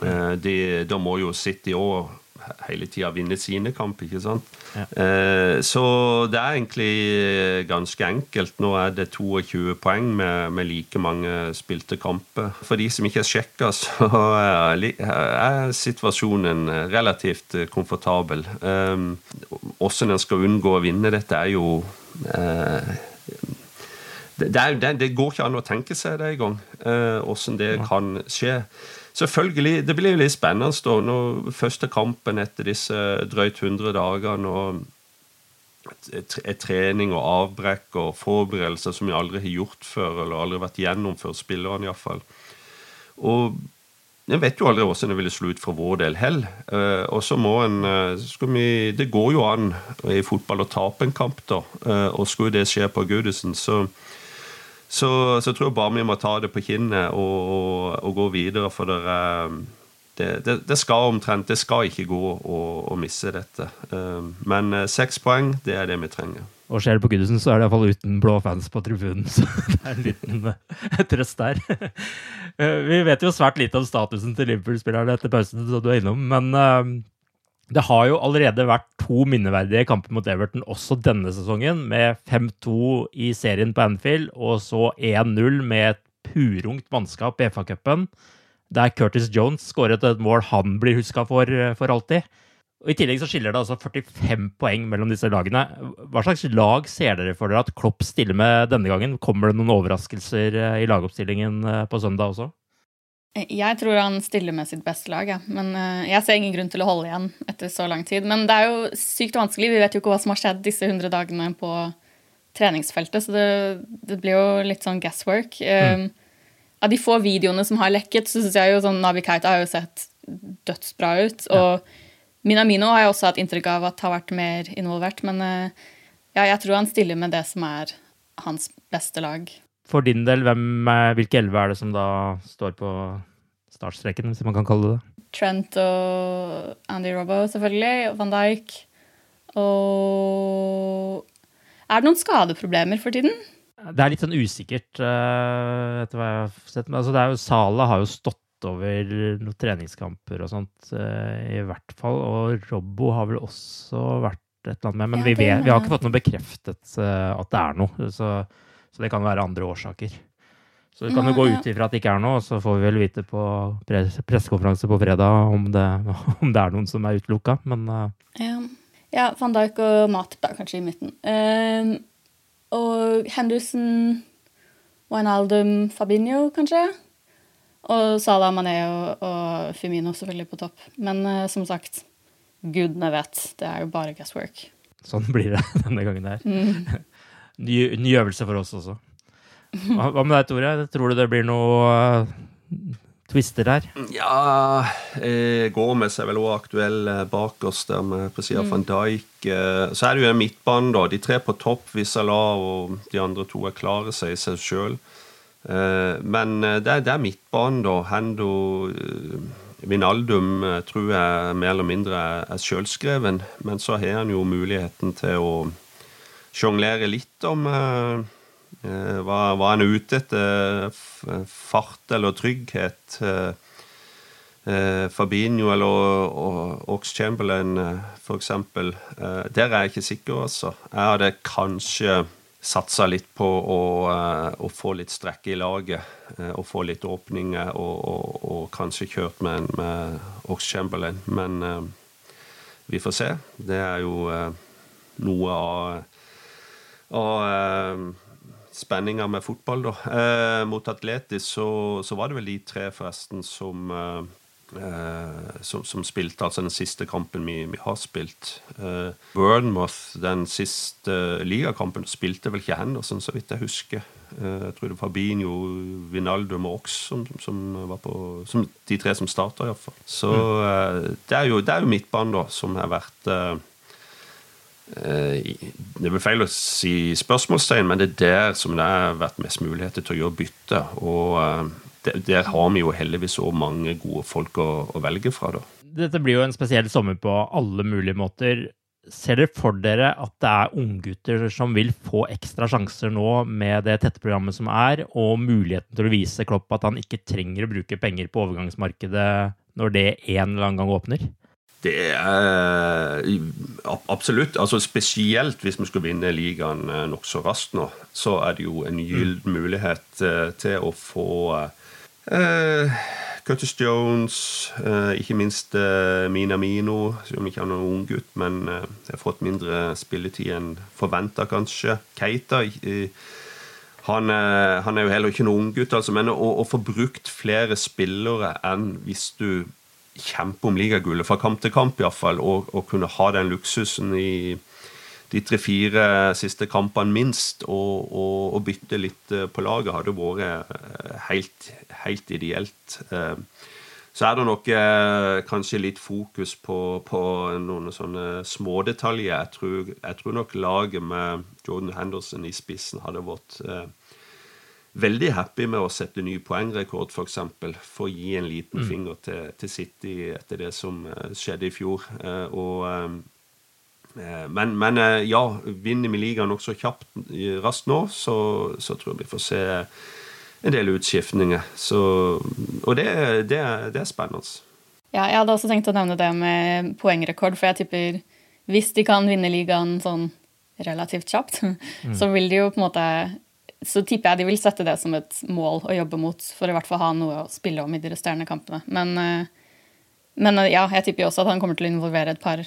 Eh, de- da må jo City òg hele tida vinne sine kamp, ikke sant? Eh, så det er egentlig ganske enkelt. Nå er det 22 poeng med, med like mange spilte kamper. For de som ikke er sjekka, så er, er situasjonen relativt komfortabel. Åssen en skal unngå å vinne dette, er jo eh, det, det, er, det, det går ikke an å tenke seg det engang, åssen det kan skje. Selvfølgelig, Det blir litt spennende da, når første kampen etter disse drøyt 100 dagene og trening og avbrekk og forberedelser som vi aldri har gjort før, eller aldri vært gjennomført, spillerne iallfall. Og jeg vet jo aldri hvordan det ville slå ut for vår del heller. Eh, og så må en eh, vi, Det går jo an i fotball å tape en kamp, da. Eh, og skulle det skje på Goodison, så så, så jeg tror bare vi må ta det på kinnet og, og, og gå videre, for det, er- det, det, skal omtrent Det skal ikke gå å, å misse dette. Eh, Men eh, seks poeng, det er det vi trenger. Og skjer det på Goodison, så er det iallfall uten blå fans på tribunen. Så det er en liten eh, trøst der. Eh, Vi vet jo svært lite om statusen til Liverpool-spillerne etter pausen, som du er innom, men eh, det har jo allerede vært to minneverdige kamper mot Everton også denne sesongen, med 5-2 i serien på Anfield, og så 1-0 med et purungt mannskap i FA-cupen, der Curtis Jones skåret et mål han blir huska for, for alltid. Og I tillegg så skiller det altså 45 poeng mellom disse lagene. Hva slags lag ser dere for dere at Klopp stiller med denne gangen? Kommer det noen overraskelser eh, i lagoppstillingen eh, på søndag også? Jeg tror han stiller med sitt beste lag, ja. men eh, jeg ser ingen grunn til å holde igjen etter så lang tid. Men det er jo sykt vanskelig. Vi vet jo ikke hva som har skjedd disse 100 dagene på treningsfeltet, så det, det blir jo litt sånn guesswork. Eh, Av de få videoene som har lekket, så syns jeg jo sånn Nabi Keita har jo sett dødsbra ut. Og Minamino har jeg også hatt inntrykk av at har vært mer involvert, men eh, ja, jeg tror han stiller med det som er hans beste lag. For din del, hvem, er- hvilke elleve er det som da står på startstreken, hvis man kan kalle det det? Trent og Andy Robbo, selvfølgelig. og Van Dijk. Og Er det noen skadeproblemer for tiden? Det er litt sånn usikkert, eh, etter hva jeg har sett. Men altså, det er jo, Sala har jo stått over noen treningskamper og sånt, eh, i hvert fall. Og Robbo har vel også vært et eller annet med. Men Ja, vi, vet, vi har ikke fått noe bekreftet eh, at det er noe. Så, så det kan være andre årsaker. Så vi kan jo gå ut ifra at det ikke er noe, og så får vi vel vite på pres pressekonferanse på fredag om det, om det er noen som er utelukka. Men eh, Ja, ja Van Dijk og Mat da, kanskje i midten. Eh, og Henderson, Wijnaldum, Fabinho, kanskje? Og Salah Mané og, og Firmino selvfølgelig på topp. Men uh, som sagt, gudene vet. Det er jo bare guesswork. sånn blir det denne gangen her. Mm. Ny, ny øvelse for oss også. Hva, hva med deg, Tore? Tror du det blir noe uh, twister her? Ja eh, Gomez er vel også aktuell eh, bak oss der med på siden Mm. van Dijk. Eh, så er det jo en midtbane, da. De tre på topp, hvis Salah og de andre to er klare seg i seg sjøl. Eh, men det, er- det er midtbanen, da. Hendo Vinaldum tror jeg mer eller mindre er sjølskreven. Men så har han jo muligheten til å sjonglere litt om eh, eh, hva, hva han er ute etter. Fart eller trygghet. eh, eh, Fabinho eller Ox Chamberlain, f.eks. Eh, der er jeg ikke sikker, altså. Jeg hadde kanskje satsa litt på å, eh, å få litt strekke i laget. eh, og få litt åpninger, og, og, og kanskje kjørt med, en- med Ox Chamberlain. Men eh, vi får se. Det er jo eh, noe av og eh, spenninga med fotball, da. Eh, mot Atletis så, så var det vel de tre, forresten, som eh, eh, som, som spilte altså den siste kampen vi, vi har spilt. Eh, Bournemouth, den siste ligakampen, spilte vel ikke Henderson, så vidt jeg husker. Eh, jeg tror det var Fabinho, Vinaldum og Ox som, som var på som, De tre som starta, iallfall. Så eh, det, er jo, det er jo midtbanen, da, som har vært Det er vel feil å si spørsmålstegn, men det er der som det har vært mest muligheter til å gjøre bytte. Og eh, der har vi jo heldigvis så mange gode folk å, å velge fra, da. Dette blir jo en spesiell sommer på alle mulige måter. Ser dere for dere at det er unggutter som vil få ekstra sjanser nå med det tette programmet som er, og muligheten til å vise Klopp at han ikke trenger å bruke penger på overgangsmarkedet når det en eller annen gang åpner? Det er absolutt. altså Spesielt hvis vi skulle vinne ligaen eh, nokså raskt nå, så er det jo en gyllen mulighet eh, til å få eh, Curtis Jones, eh, ikke minst eh, Minamino, som ikke er noen ung gutt, men eh, har fått mindre spilletid enn forventa, kanskje. Keita han, han, er jo heller ikke noen unggutt, altså, men å, å, få brukt flere spillere enn hvis du kjemper om ligagullet fra kamp til kamp, iallfall, og, og kunne ha den luksusen i de tre-fire siste kampene minst, og, og, og, bytte litt eh, på laget hadde vært eh, helt, helt ideelt. Eh, så er det nok kanskje litt fokus på, på noen sånne smådetaljer. Jeg jeg tror nok laget med Jordan Henderson i spissen hadde vært veldig happy med å sette ny poengrekord, f.eks. For, eksempel, for å gi en liten mm. finger til, til, City etter det som skjedde i fjor. og Eh, men, men, eh, ja, vinner vi ligaen nokså kjapt raskt nå, så, så, tror jeg vi får se en del utskiftninger. Så, og det, det, det, er spennende. Ja, jeg hadde også tenkt å nevne det med poengrekord, for jeg tipper hvis de kan vinne ligaen sånn relativt kjapt, mm. så vil de jo på en måte så tipper jeg de vil sette det som et mål å jobbe mot, for i hvert fall ha noe å spille om i de resterende kampene. Men, eh, men ja, jeg tipper jo også at han kommer til å involvere et par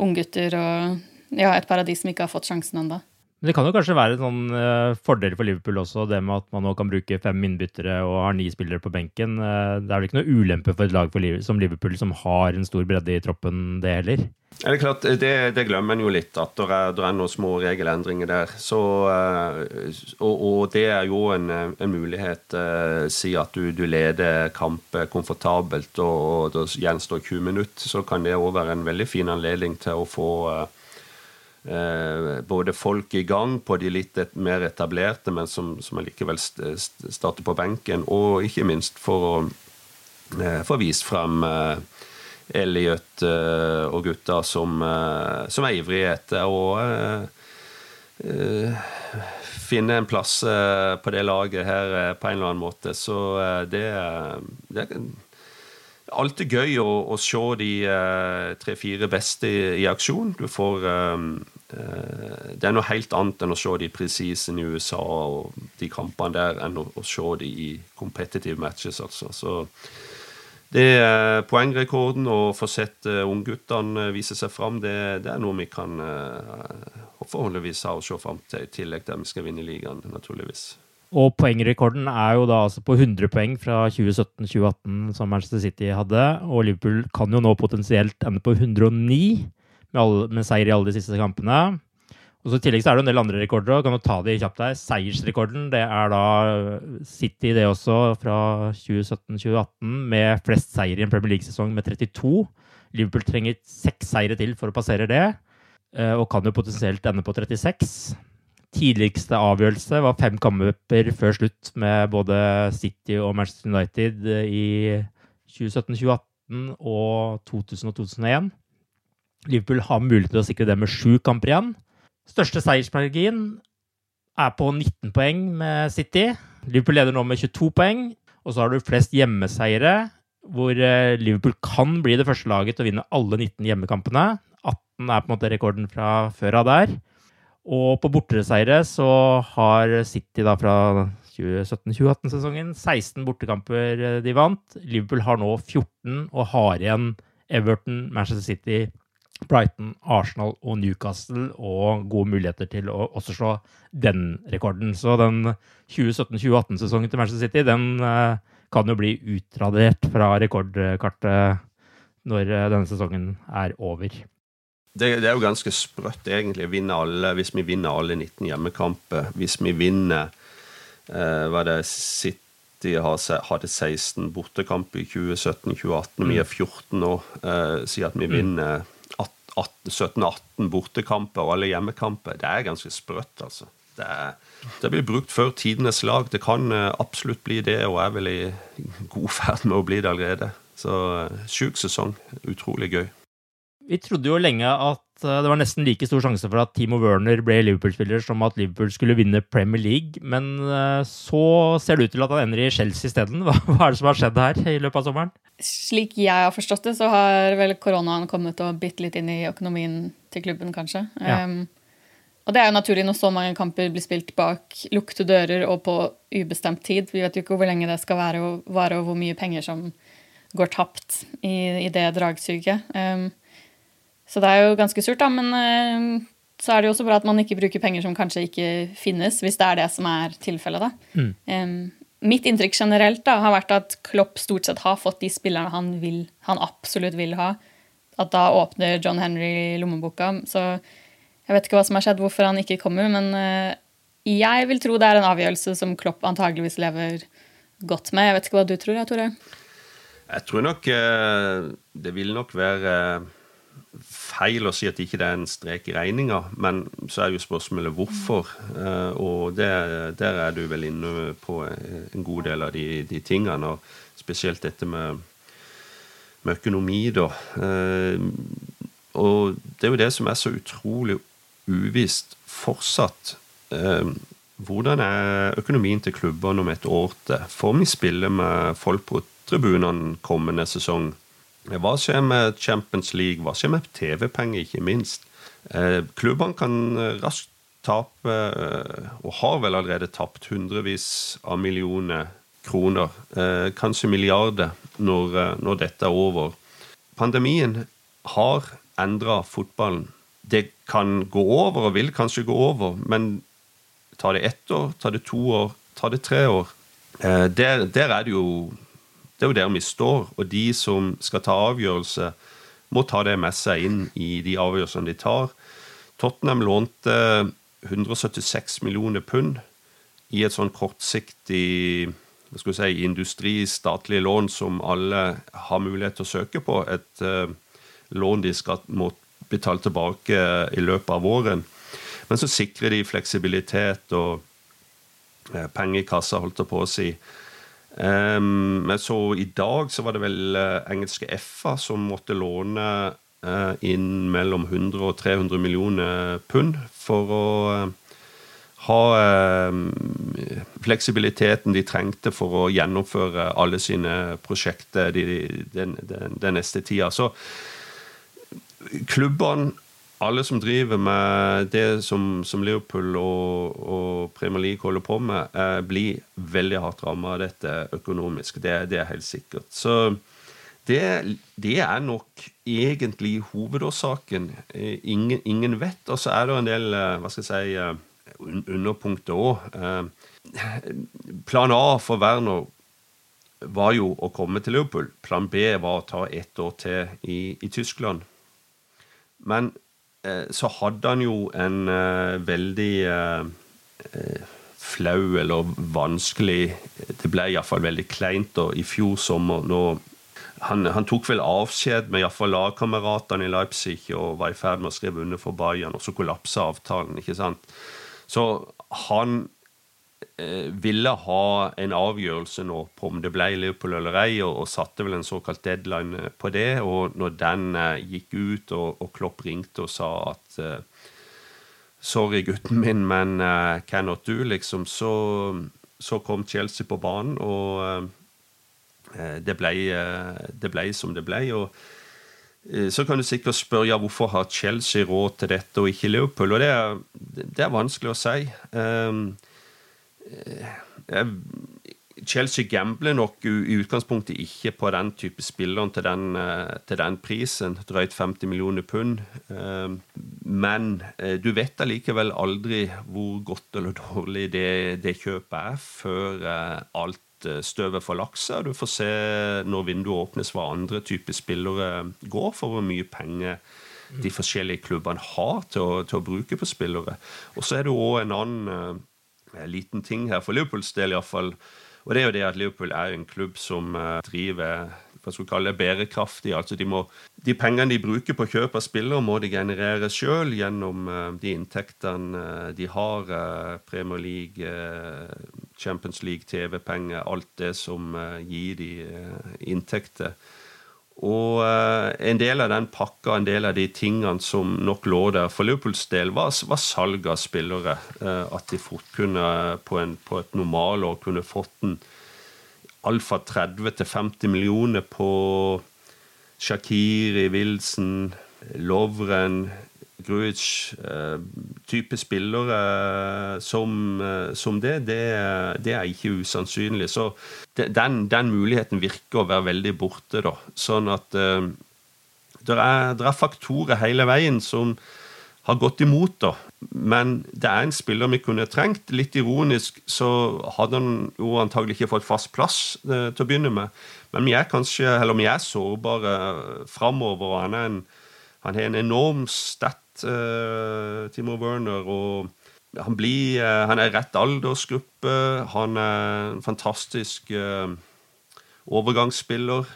unggutter og ja, et par av de som ikke har fått sjansen ennå. Men det kan jo kanskje være en uh, fordel for Liverpool også, det med at man nå kan bruke fem innbyttere og har ni spillere på benken. Uh, det er vel ikke noe ulempe for et lag for som Liverpool, som har en stor bredde i troppen, det heller? Ja, det er klart, det, det glemmer en jo litt, at det er, det er noen små regelendringer der. Så, uh, og, og, det er jo en, en mulighet. si at du, du, leder kamp komfortabelt og, og det gjenstår 20 minutter, så kan det òg være en veldig fin anledning til å få eh, både folk i gang på de litt mer etablerte, men som, som allikevel starter på benken, og ikke minst for å eh, få vist frem eh, Elliot eh, og gutta som, eh, som, er ivrige etter å eh, finne en plass på det laget her på en eller annen måte. Så det, det alltid gøy å, å se de tre-fire beste i, i, aksjon. Du får um, Eh, det er noe helt annet enn å se de preseason i USA og de kampene der, enn å, å se de i competitive matches, altså. Så det er poengrekorden og få sett ungguttene vise seg fram, det, det, er noe vi kan forholdsvis ha å se fram til, i tillegg til at vi skal vinne ligaen, naturligvis. Og poengrekorden er jo da altså på 100 poeng fra 2017-2018 som Manchester City hadde, og Liverpool kan jo nå potensielt ende på 109 med, alle, med, seier i alle de siste kampene. Og så I tillegg så er det en del andre rekorder. Kan du ta de kjapt der. Seiersrekorden det er da City, det også, fra 2017-2018, med flest seier i en Premier League-sesong med 32. Liverpool trenger seks seire til for å passere det, eh, og kan jo potensielt ende på 36. Tidligste avgjørelse var fem kamper før slutt med både City og Manchester United i 2017-2018 og 2000 og 2001. Liverpool har mulighet til å sikre det med sju kamper igjen. Største seiersmargin er på 19 poeng med City. Liverpool leder nå med 22 poeng. Og så har du flest hjemmeseiere, hvor eh, Liverpool kan bli det første laget til å vinne alle 19 hjemmekampene. 18 er på en måte rekorden fra før av der. Og på borteseire så har City da fra 2017-2018-sesongen 16 bortekamper eh, de vant. Liverpool har nå 14 og har igjen Everton, Manchester City, Brighton, Arsenal og Newcastle, og gode muligheter til å også slå den rekorden. Så den 2017-2018-sesongen til Manchester City den uh, kan jo bli utradert fra rekordkartet når uh, denne sesongen er over. Det, det, er jo ganske sprøtt, egentlig, vinne alle, hvis vi vinner alle 19 hjemmekamper. Hvis vi vinner eh, hva det City hadde 16 bortekamper i 2017-2018, vi er 14 nå, Eh, sier at vi mm. vinner 17-18 bortekamper og alle hjemmekamper. Det er ganske sprøtt, altså. Det, det blir brukt før tidenes lag. Det kan eh, absolutt bli det, og er vel i god ferd med å bli det allerede. Så eh, sjuk sesong. Utrolig gøy. Vi trodde jo lenge at eh, det var nesten like stor sjanse for at Timo Werner ble Liverpool-spiller som at Liverpool skulle vinne Premier League, men eh, så ser det ut til at han ender i Chelsea isteden. Hva, hva er det som har skjedd her i løpet av sommeren? Slik jeg har forstått det, så har vel koronaen kommet og bitt litt inn i økonomien til klubben, kanskje. Ja. Um, og det er jo naturlig når så mange kamper blir spilt bak lukte dører og på ubestemt tid. Vi vet jo ikke hvor lenge det skal være, og, vare, og hvor mye penger som går tapt i, i det dragsuget. Um, så det er jo ganske surt, da. Men uh, så er det jo også bra at man ikke bruker penger som kanskje ikke finnes, hvis det er det som er tilfellet, da. Mm. Um, mitt inntrykk generelt da, har vært at Klopp stort sett har fått de spillerne han, vil, han absolutt vil ha. At da åpner John Henry lommeboka. Så jeg vet ikke hva som har skjedd, hvorfor han ikke kommer, men uh, jeg vil tro det er en avgjørelse som Klopp antageligvis lever godt med. Jeg vet ikke hva du tror, Tore? Jeg tror nok eh, det vil nok være feil å si at ikke det er en strek i regninga, men så er jo spørsmålet hvorfor. Eh, og det, der er du vel inne på en god del av de, de tingene, og spesielt dette med, med økonomi, da. Eh, og det er jo det som er så utrolig uvisst fortsatt. Eh, hvordan er økonomien til klubbene om et år til? Får vi spille med folk på tribunene kommende sesong? Hva skjer med Champions League? Hva skjer med TV-penger, ikke minst? Eh, klubbene kan raskt tape, eh, og har vel allerede tapt hundrevis av millioner kroner, eh, kanskje milliarder, når, eh, når dette er over. Pandemien har endra fotballen. Det kan gå over, og vil kanskje gå over, men tar det ett år, tar det to år, tar det tre år eh, der, der er det jo det er jo der vi står, og de som skal ta avgjørelse, må ta det med seg inn i de avgjørelsene de tar. Tottenham lånte 176 millioner pund i et sånn kortsiktig hva skal vi si, industri, lån som alle har mulighet til å søke på. Et uh, lån de skal må betale tilbake i løpet av våren. Men så sikrer de fleksibilitet og uh, i kassa, holdt jeg på å si. Um, så i dag så var det vel uh, engelske FA som måtte låne uh, inn mellom 100 og 300 millioner pund for å uh, ha fleksibiliteten de trengte for å gjennomføre alle sine prosjekter de, den, den, den, neste tida. Så klubbene alle som driver med det som, som Liverpool og, og, Premier League holder på med, eh, blir veldig hardt rammet av dette økonomisk. Det, det, er helt sikkert. Så det, det, er nok egentlig hovedårsaken. Eh, ingen, ingen, vet. Og så er det en del eh, hva skal jeg si, eh, underpunkter òg. Plan A for Werner var jo å komme til Liverpool. Plan B var å ta ett år til i, i Tyskland. Men så hadde han jo en uh, veldig uh, flau eller vanskelig Det ble iallfall veldig kleint da, i fjor sommer. Nå, han, han, tok vel avskjed med iallfall lagkameratene i Leipzig og var i ferd med å skrive under for Bayern, og så kollapsa avtalen. ikke sant? Så han Eh, ville ha en avgjørelse nå på om det ble Liverpool eller ei, og, og, satte vel en såkalt deadline eh, på det. Og når den eh, gikk ut, og, og, Klopp ringte og sa at eh, Sorry, gutten min, men uh, cannot do, liksom, så, så, kom Chelsea på banen, og uh, det, ble, uh, det ble som det ble. og så kan du sikkert spørre ja, hvorfor har Chelsea råd til dette og ikke Liverpool. og Det er, det er vanskelig å si. Um, Eh, Chelsea gambler nok i utgangspunktet ikke på den type spilleren til den, eh, til den prisen, drøyt 50 millioner pund. Eh, men du vet allikevel aldri hvor godt eller dårlig det, det kjøpet er, før alt støvet får lagt. Du får se når vinduet åpnes hva andre typer spillere går for, hvor mye penger de forskjellige klubbene har til å, til å bruke på spillere. Og så er det òg en annen liten ting her, for Liverpools del iallfall. Og det er jo det at Liverpool er en klubb som uh, driver hva skal vi kalle det, bærekraftig. Altså de, må, de pengene de bruker på kjøp av spillere, må de generere sjøl gjennom uh, de inntektene uh, de har. Premier League, Champions League, TV-penger, alt det som gir de inntekter. Og en del av den pakka, en del av de tingene som nok lå der for Liverpools del, var, var salg av spillere. at de fort kunne, på, en, på et normalår, kunne fått en alt fra 30 til 50 millioner på Shakiri, Wilson, Lovren, Gruic eh, Type spillere som, eh, som det, det, det, er ikke usannsynlig. Så den, den, muligheten virker å være veldig borte, da. Sånn at eh, det er, er faktorer hele veien som har gått imot, da. Men det er en spiller vi kunne trengt. Litt ironisk så hadde han jo antagelig ikke fått fast plass eh, til å begynne med. Men vi er kanskje, eller vi er sårbare framover. og Han, er en, han har en enorm stat, eh, Timo Werner. og han, blir, eh, han er rett aldersgruppe. Han er en fantastisk eh, overgangsspiller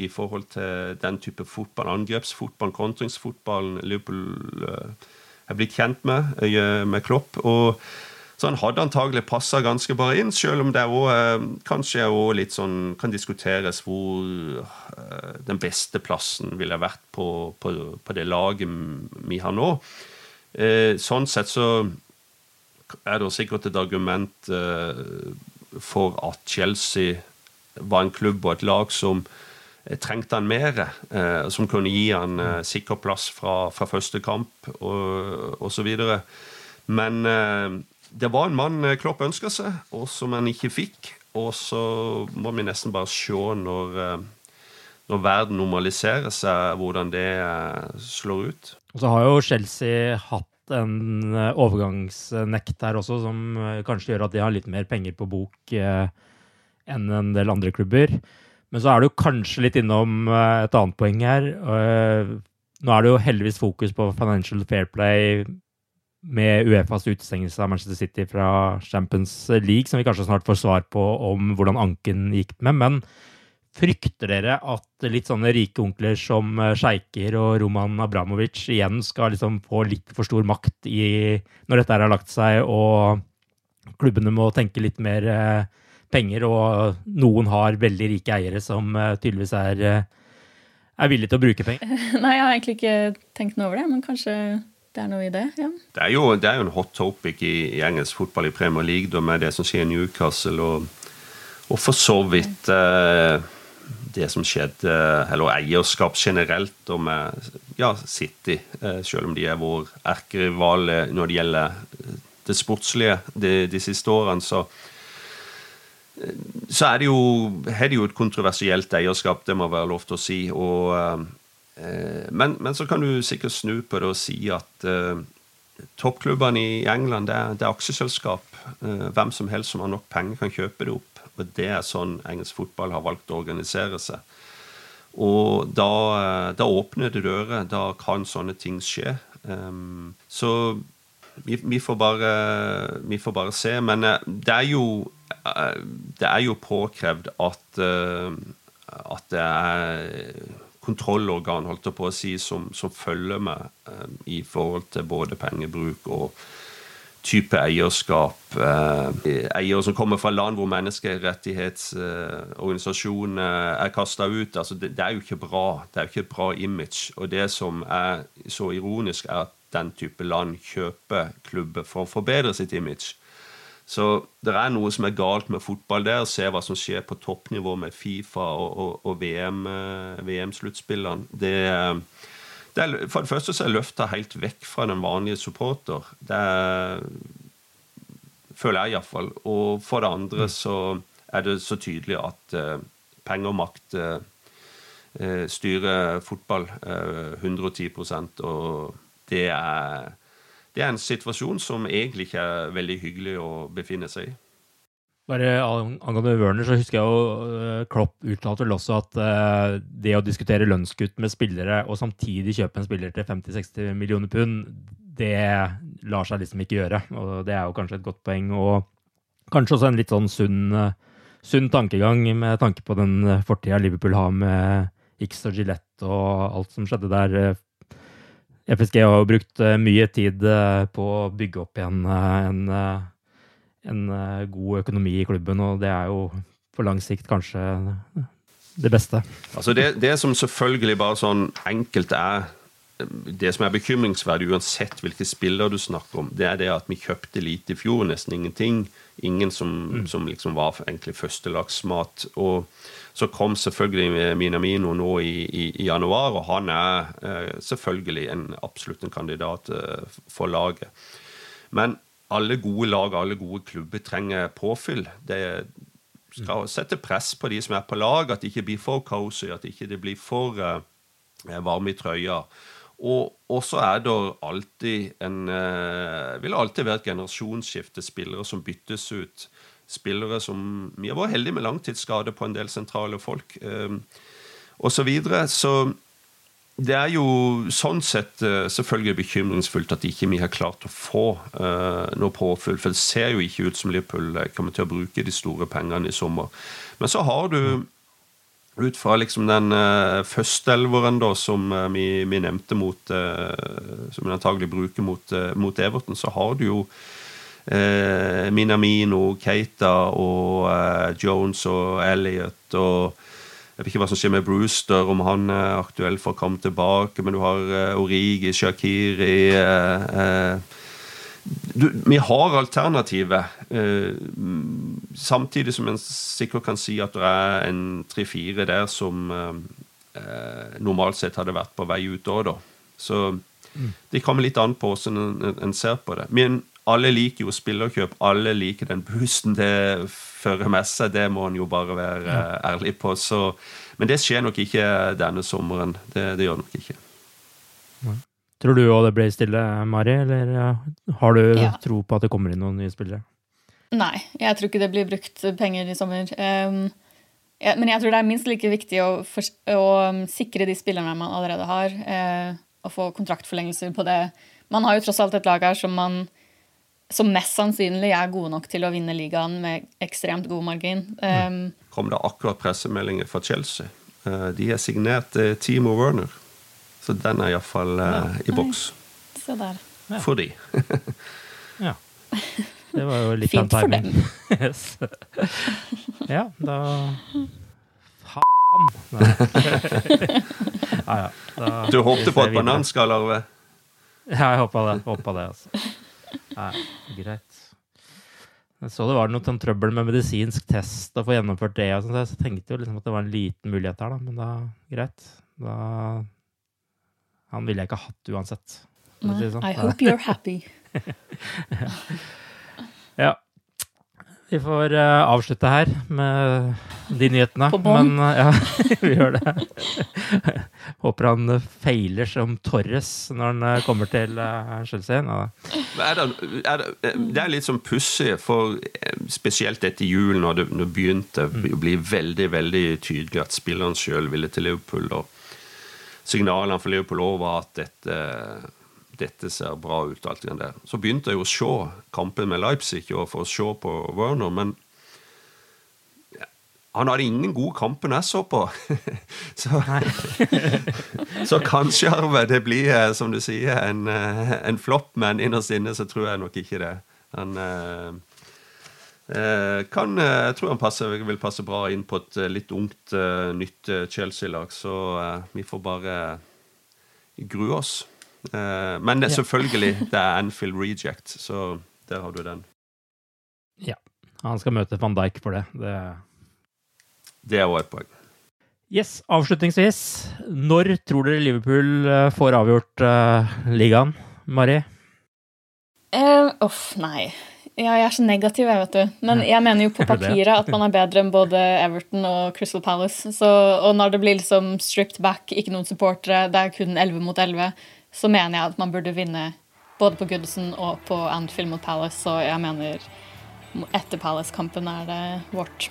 i forhold til den type fotball, angrepsfotball, kontringsfotballen Liverpool er blitt kjent med, med Klopp. og så han hadde antagelig passa ganske bare inn, selv om det også, kanskje også litt sånn kan diskuteres hvor den beste plassen ville vært på, på, på det laget vi har nå. Sånn sett så er det sikkert et argument for at Chelsea var en klubb og et lag som eh, trengte han mer. Eh, som kunne gi han eh, sikker plass fra, fra første kamp og osv. Men eh, det var en mann eh, Klopp ønska seg, og som han ikke fikk. Og så må vi nesten bare se når, eh, når verden normaliserer seg, hvordan det slår ut. Og så har jo Chelsea hatt en overgangsnekt her også, som kanskje gjør at de har litt mer penger på bok. Eh, enn en del andre klubber. Men så er du kanskje litt innom eh, et annet poeng her. Eh, nå er det jo heldigvis fokus på Financial Fair Play med Uefas utestengelse av Manchester City fra Champions League, som vi kanskje snart får svar på om hvordan anken gikk med. Men frykter dere at litt sånne rike onkler som eh, sjeiker og Roman Abramovic igjen skal liksom få litt for stor makt i, når dette har lagt seg, og klubbene må tenke litt mer penger, og noen har veldig rike eiere som uh, tydeligvis er, er villige til å bruke penger? Nei, jeg har egentlig ikke tenkt noe over det, men kanskje det er noe i det. ja. Det er jo, det er jo en hot topic i, i, engelsk fotball i Premier League da, med det som skjer i Newcastle, og, og for så vidt eh, det som skjedde, eller eierskap generelt og med ja, City, selv om de er vår erkerival når det gjelder det sportslige de, de siste årene. så så er det jo, har det jo et kontroversielt eierskap, det må være lov til å si. Og, eh, men, men, så kan du sikkert snu på det og si at eh, toppklubbene i England det er, det er aksjeselskap. Eh, hvem som helst som har nok penger, kan kjøpe det opp. Og det er sånn engelsk fotball har valgt å organisere seg. Og da, eh, da åpner det dører. Da kan sånne ting skje. Um, så vi, vi, får bare, vi, får bare, se. Men eh, det er jo Eh, det er jo påkrevd at, eh, at det er kontrollorgan holdt jeg på å si, som, som følger med eh, i forhold til både pengebruk og type eierskap. eiere som kommer fra land hvor menneskerettighetsorganisasjonen er kasta ut. Altså det, det, er jo ikke bra. Det er jo ikke et bra image. Og det som er så ironisk, er at den type land kjøper klubber for å forbedre sitt image. Så det er noe som er galt med fotball der. Se hva som skjer på toppnivå med Fifa og, og, og VM-sluttspillene. VM det, det er, for det første så er løfta helt vekk fra den vanlige supporter. Det er, føler jeg iallfall. Og for det andre mm. så er det så tydelig at uh, penger og makt uh, styrer fotball uh, 110% og det er det er en situasjon som egentlig ikke er veldig hyggelig å befinne seg i. Bare Angående Werner, så husker jeg jo uh, Klopp uttalte vel også at uh, det å diskutere lønnskutt med spillere og samtidig kjøpe en spiller til 50-60 millioner pund, det lar seg liksom ikke gjøre. Og det er jo kanskje et godt poeng. Og kanskje også en litt sånn sunn, uh, sunn tankegang med tanke på den fortida Liverpool har med X og Gillette og alt som skjedde der. FSG har jo brukt eh, mye tid eh, på å bygge opp igjen eh, en, en god økonomi i klubben, og det er jo på lang sikt kanskje det beste. Altså det, det som selvfølgelig bare sånn enkelt er det som er bekymringsverdig, uansett hvilke spiller du snakker om, det er det at vi kjøpte lite i fjor, nesten ingenting. Ingen som, mm. som liksom var egentlig førstelagsmat. Og så kom selvfølgelig Minamino nå i, i, i januar, og han er eh, selvfølgelig en, absolutt en kandidat eh, for laget. Men alle gode lag alle gode klubber trenger påfyll. Det skal sette press på de som er på lag, at det ikke blir for cozy, at det ikke blir for eh, varme i trøya. Og så er det alltid en eh, vil alltid være et generasjonsskifte. Spillere som byttes ut. Spillere som Vi har vært heldige med langtidsskade på en del sentrale folk. Eh, og så videre. Så det er jo sånn sett eh, selvfølgelig bekymringsfullt at ikke vi har klart å få eh, noe påfyll. For det ser jo ikke ut som Liverpool kommer til å bruke de store pengene i sommer. Men så har du ut fra liksom den uh, førsteelveren da, som uh, vi, vi, nevnte mot uh, Som vi antagelig bruker mot, mot, Everton, så har du jo Minamino, Keita og Jones og Elliot og Jeg vet ikke hva som skjer med Brewster, om han er aktuell for å komme tilbake, men du har Origi, Shakiri uh, du, vi har alternativet. Eh, samtidig som en sikkert kan si at det er en tre-fire der som eh, normalt sett hadde vært på vei ut òg, da. Så mm. det kommer litt an på hvordan en, en ser på det. Men alle liker jo spillerkjøp. Alle liker den boosten det fører med seg. Det må en jo bare være ja. ærlig på. Så, men det skjer nok ikke denne sommeren. Det, det gjør nok ikke. Tror du òg det ble stille, Mari, eller har du ja. tro på at det kommer inn noen nye spillere? Nei, jeg tror ikke det blir brukt penger i sommer. Um, ja, men jeg tror det er minst like viktig å, for, å um, sikre de spillerne man allerede har, uh, og få kontraktforlengelser på det. Man har jo tross alt et lag her som man som mest sannsynlig er gode nok til å vinne ligaen med ekstremt god margin. Um, Kom det akkurat pressemeldinger fra Chelsea? Uh, de har signert uh, Timo Werner. Så den er iallfall ja. i boks. Se der. Ja. For de. ja. Det var jo litt Fint av en timing. yes. Ja, da Faen! ja, ja. Da, du håpte på et bananskall, Arve? Ja, jeg håpa det. Håpa det, altså. Nei, greit. Jeg så det var noe sånn trøbbel med medisinsk test å få gjennomført det. Og sånt, så jeg tenkte jo liksom at det var en liten mulighet her, da. Men da, greit. Da han ville jeg ikke hatt uansett. Nei, sånn. I hope you're happy. ja. Vi får uh, avslutte her med de nyhetene. På bånn. Men uh, ja, vi gjør det. Håper han feiler som Torres når han uh, kommer til Chelsea. Er det, er det, det, er litt sånn pussig, for spesielt etter jul, når det, når det begynte å bli veldig veldig tydelig at spilleren sjøl ville til Liverpool. og signalene fra Liverpool òg var at dette, dette, ser bra ut. alt det der. Så begynte jeg å se kampen med Leipzig og for å se på Werner, men han hadde ingen gode kamper jeg så på. så, så, kanskje Arve, det blir, eh, som du sier, en, eh, en flopp, men innerst inne så tror jeg nok ikke det. Han, Eh, kan, eh, jeg tror han passer, vil passe bra inn på et eh, litt ungt, nytt Chelsea-lag. Så vi får bare grue oss. Men det, selvfølgelig, det er Anfield reject, så der har du den. Ja. Han skal møte van Dijk for det. Det, det er òg et poeng. Yes, Avslutningsvis, når tror dere Liverpool får avgjort uh, ligaen, Mari? Uh, uff, nei. Ja, jeg er så negativ, jeg, vet du. Men jeg mener jo på papiret at man er bedre enn både Everton og Crystal Palace. Så, og når det blir liksom stripped back, ikke noen supportere, det er kun 11 mot 11, så mener jeg at man burde vinne både på Goodison og på Anfield mot Palace. Så jeg mener etter Palace-kampen er det vårt.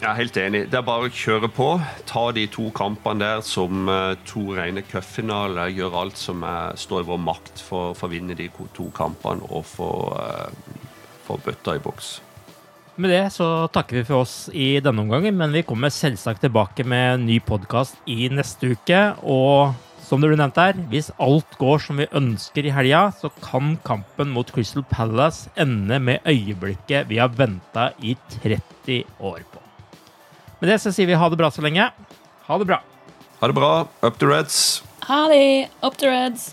Jeg er helt enig. Det er bare å kjøre på. Ta de to kampene der som uh, to rene cupfinaler. Gjør alt som er, står i vår makt for, for å vinne de to kampene og få uh, for bøtta i boks. Med det så takker vi for oss i denne omgangen, men vi kommer selvsagt tilbake med en ny podkast i neste uke. Og som det ble nevnt her, hvis alt går som vi ønsker i helga, så kan kampen mot Crystal Palace ende med øyeblikket vi har venta i 30 år på. Med det så sier vi ha det bra så lenge. Ha det bra. Ha det bra. Up to Reds. Ha det! Up to Reds!